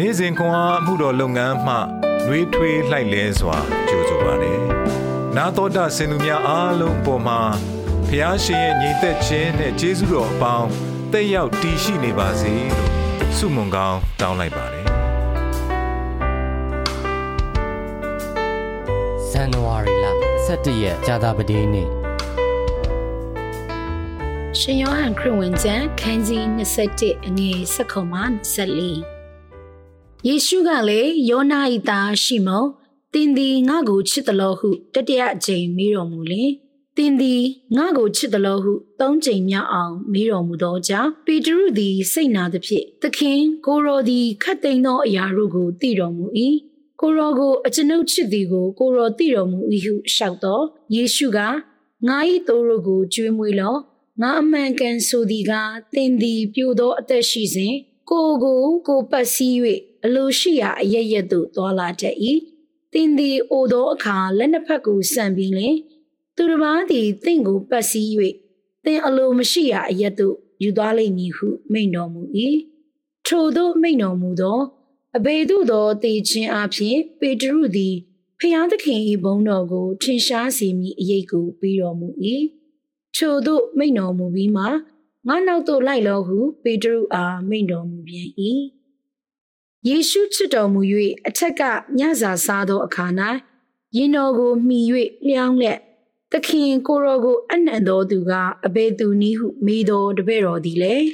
နေ့စဉ်ခွန်အားမှုတော်လုပ်ငန်းမှနှွေးထွေးလှိုက်လဲစွာကြိုဆိုပါရယ်။နာတော်တာစင်သူများအားလုံးပေါ်မှာဖျားရှင်ရဲ့ညီသက်ခြင်းနဲ့ကျေးဇူးတော်အပေါင်းတက်ရောက်တည်ရှိနေပါစေလို့ဆုမွန်ကောင်းတောင်းလိုက်ပါတယ်။ဇန်နဝါရီလ17ရက်ကြာသပတေးနေ့ရှင်ယောဟန်ခရစ်ဝင်ကျမ်းခန်းကြီး21အငယ်7ခုမှ24 ယေရှုကလည်းယောနာ၏သားရှိမုန်တင်သည်ငါ့ကိုချစ်တယ်လို့ဟုတတိယအကြိမ်မေးတော်မူလင်တင်သည်ငါ့ကိုချစ်တယ်လို့ဟုသုံးကြိမ်မြောက်အောင်မေးတော်မူသောကြောင့်ပေတရုသည် စိတ်နာသဖြင့်သခင်ကိုရောသည်ခတ်သိမ်းသောအရာတို့ကိုသိတော်မူ၏ကိုရောကိုအကျွန်ုပ်ချစ်သည်ကိုကိုရောသိတော်မူ၏ဟုလျှောက်တော့ယေရှုကငါ၏သူတို့ကိုကြွေးမွေးလော့ငါအမှန်ကန်ဆိုသည်ကသင်သည်ပြိုသောအသက်ရှိစဉ်ကိုယ်ကိုကိုယ်ပတ်စည်း၍ အလိုရှိရာအရရက်သို့သွာလာတတ်၏သင်သည်အိုသောအခါလက်နှစ်ဖက်ကိုဆန့်ပြီးလင်သူတစ်ပါးသည်သင်ကိုပတ်စည်း၍သင်အလိုမရှိရာအရက်သို့ယူသွားလိမ့်မည်ဟုမိန့်တော်မူ၏ထို့သောမိန့်တော်မူသောအဘေတို့သောတေခြင်းအဖြစ်ပေတရုသည်ဖျားသခင်၏ဘုန်းတော်ကိုထင်ရှားစေမိအရေးကိုပြီးတော်မူ၏ထို့သောမိန့်တော်မူပြီးမှငါနောက်သို့လိုက်လောဟုပေတရုအားမိန့်တော်မူပြန်၏ ယေရှုချစ်တော်မူ၍အထက်ကညစာစားသောအခါ၌ရင်တော်ကိုမှီ၍လျောင်းလက်သခင်ကိုရောကိုအနှံတော်သူကအဘယ်သူနည်းဟုမေးတော်တပည့်တော်သည်လည်း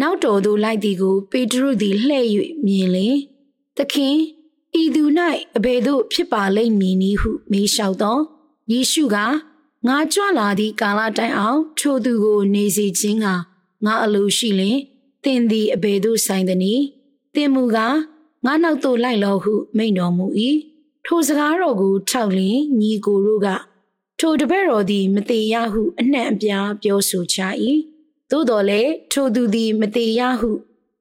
နောက်တော်သို့လိုက်သည်ကို ပေတရုသည်လှဲ့၍မြင်လင်သခင်ဤသူ၌အဘယ်သို့ဖြစ်ပါလိမ့်မည်နည်းဟု မေးလျှောက်သောယေရှုကငါကြွလာသည့်ကာလတိုင်အောင်ထိုသူကို နေစေခြင်းကငါအလိုရှိလင်သင်သည်အဘယ်သို့ဆိုင်သနည်းသင်မူကား ငါနောက်သို့လိုက်လောဟုမိန့်တော်မူ၏ထိုစကားတော်ကိုထောက်လျင်ညီကိုတို့ကထိုတပည့်တော်သည်မသေးရဟုအနှံ့အပြားပြောဆိုချ၏သို့တော်လည်းထိုသူသည်မသေးရဟု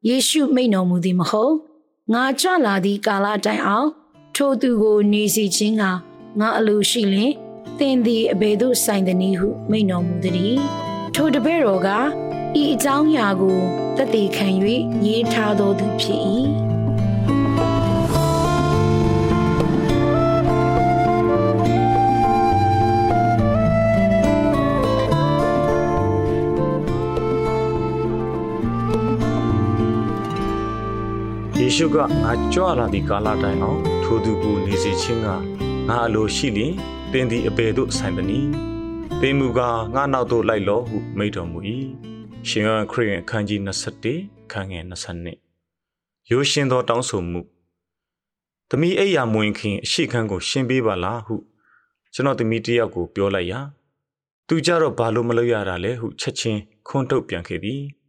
ယေရှုမိန့်တော်မူသည်မဟုတ်ငါကြွလာသည့်ကာလတိုင်အောင်ထိုသူကိုနေစီခြင်းကငါအလိုရှိလင်သင်သည်အဘယ်သို့ဆိုင်သနည်းဟုမိန့်တော်မူသည်ထိုတပည့်တော်ကဤအကြောင်းအရာကိုတည်တည်ခံ၍ရေးထားတော်သူဖြစ်၏ ရှုကငါကြွလာသည့်ကာလတိုင်အောင်ထိုသူကိုနေစေခြင်းကငါအလိုရှိလျင်သင်သည်အပေသို့ဆိုင်သည်နီသင်မူကားငါနောက်သို့လိုက်လောဟုမိန့်တော်မူ၏ရှင်ယောဟန်ခရစ်ယာန်အခန်းကြီး21ခန်းငယ်22ရိုးရှင်းသောတောင်းဆိုမှုသမီးအိယာမဝင်ခင်အရှိခန်းကို ရှင်းပေးပါလားဟုကျွန်တော်သမီးတယောက်ကိုပြောလိုက်ရာသူကြတော့ဘာလို့မလုပ်ရတာလဲဟုချက်ချင်းခွန်းထုတ်ပြန်ခဲ့သည်။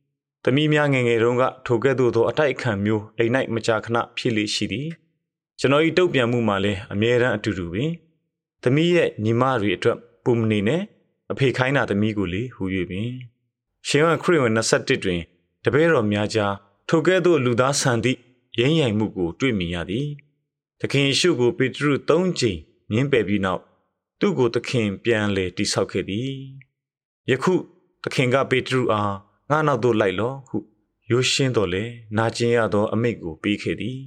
သမီးများငယ်ငယ်တုန်းကထိုကဲ့သို့သောအတိုက်အခံမျိုးအိမ်၌မကြာခဏဖြစ်လေရှိသည်။ကျွန်တော်ဤတုတ်ပြန်မှုမှာလည်းအမြဲတမ်းအတူတူပင်။သမီးရဲ့ညီမတွေအတွက်ပုံမနေနဲ့အဖေခိုင်းတာသမီးကိုလေဟူ၍ပင်။ရှင်ဟန်ခရစ်ဝင်21တွင်တပည့်တော်များကြားထိုကဲ့သို့လူသားဆန်သည့်ရင်းရိုင်မှုကို တွေ့မြင်ရသည်။သခင်ယေရှုကိုပေတရု၃ကြိမ်ညှင်းပယ်ပြီးနောက်သူ့ကိုသခင်ပြန်လေတိဆောက်ခဲ့သည်။ယခုသခင်ကပေတရုအား ငါနောက်သို့လိုက်လောဟုရိုးရှင်းတော်လေနာကျင်ရသော အမိတ်ကိုပေးခဲ့သည်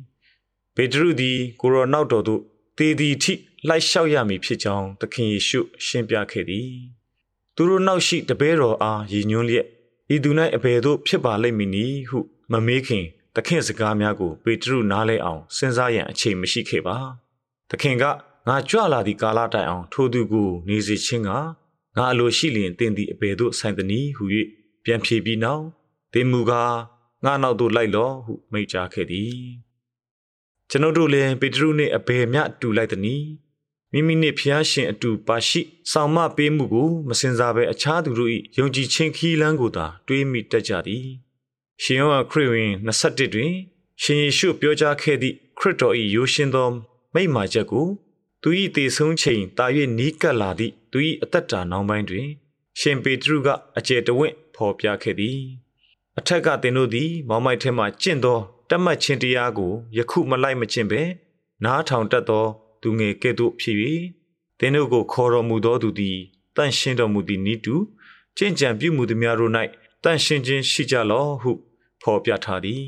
ပေတရုသည်ကိုရောနောက်တော်သို့တေသည်ထိလိုက်လျှောက်ရမည်ဖြစ်ကြောင်းသခင်ယေရှုရှင်းပြခဲ့သည်သူတို့နောက်ရှိတပည့်တော်အားရည်ညွှန်းလျက်ဤသူ၌အဘယ်သို့ဖြစ်ပါလိမ့်မည်နည်းဟုမမေးခင်သခင်စကားများကိုပေတရုနားလဲအောင်စဉ်းစားရန်အချိန်မရှိခဲ့ပါသခင်ကငါကြွလာသည့်ကာလတိုင်အောင်ထိုသူကိုနေစေခြင်းကငါအလိုရှိလျင်တင်သည့်အဘယ်သို့ဆိုင်သနည်းဟု၍ ပြန်ဖြေပြီးနောက်သင်မူကားငါနောက်သို့လိုက်လောဟုမိန့်ကြားခဲ့သည်ကျွန်ုပ်တို့လည်းပေတရုနှင့်အဘယ်မျှတူလိုက်သနည်းမိမိနှင့်ဖျားရှင်အတူပါရှိဆောင်မပေးမှုကိုမစင်စားဘဲအခြားသူတို့၏ယုံကြည်ခြင်းခီးလန်းကိုသာတွေးမိတတ်ကြသည်ရှင်ယောဟန်ခရစ်ဝင်21တွင် ရှင်ယေရှုပြောကြားခဲ့သည့်ခရစ်တော်၏ရိုးရှင်းသောမိန့်မာချက်ကိုသူ၏တည်ဆုံးချိန်တာ၍နီးကပ်လာသည့်သူ၏အသက်တာနောက်ပိုင်းတွင် ရှင်ပေတရုကအကျယ်တဝင့် ဖော်ပြခဲ့သည်အထက်ကသင်တို့သည်မောင်မိုက်ထဲမှကျင့်သောတတ်မှတ်ခြင်းတရားကိုယခုမလိုက်မကျင့်ပဲနားထောင်တတ်သောသူငယ်ကဲ့သို့ဖြစ်၍သင်တို့ကိုခေါ်တော်မူသောသူသည်တန့်ရှင်းတော်မူသည်နိတုကျင့်ကြံပြုမှုသည်များတို့၌တန့်ရှင်းခြင်းရှိကြလောဟုဖော်ပြထားသည်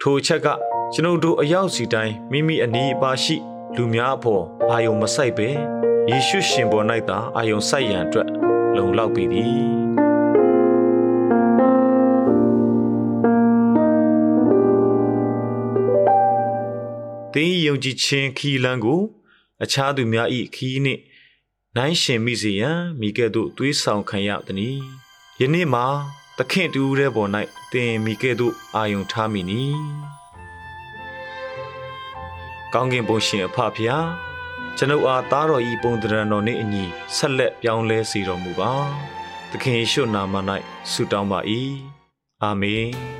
ထိုအချက်ကကျွန်ုပ်တို့အရောက်စီတိုင်းမိမိအနီးအပါရှိ လူများအဖို့အာယုံမဆိုင်ပဲယေရှုရှင်ပေါ်၌သာအာယုံဆိုင်ရန်အတွက်လုံလောက်ပြီသည် သင်ယုံကြည်ခြင်းခီးလန်းကို အခြားသူများ၏ခီးနှင့်နိုင်ရှင်မိစေရန်မိကဲ့သို့သွေးဆောင်ခံရသည်။ယနေ့မှာသခင်တူဦးတဲ့ပေါ်၌သင်မိကဲ့သို့အာယုံထားမိနီ။ကောင်းကင်ဘုံရှင်အဖဖျားကျွန်ုပ်အားသားတော်ဤပုံတရံတော်နှင့်အညီဆက်လက်ပြောင်းလဲစေတော်မူပါ။သခင်ယေရှုနာမ၌ဆုတောင်းပါ၏။အာမင်။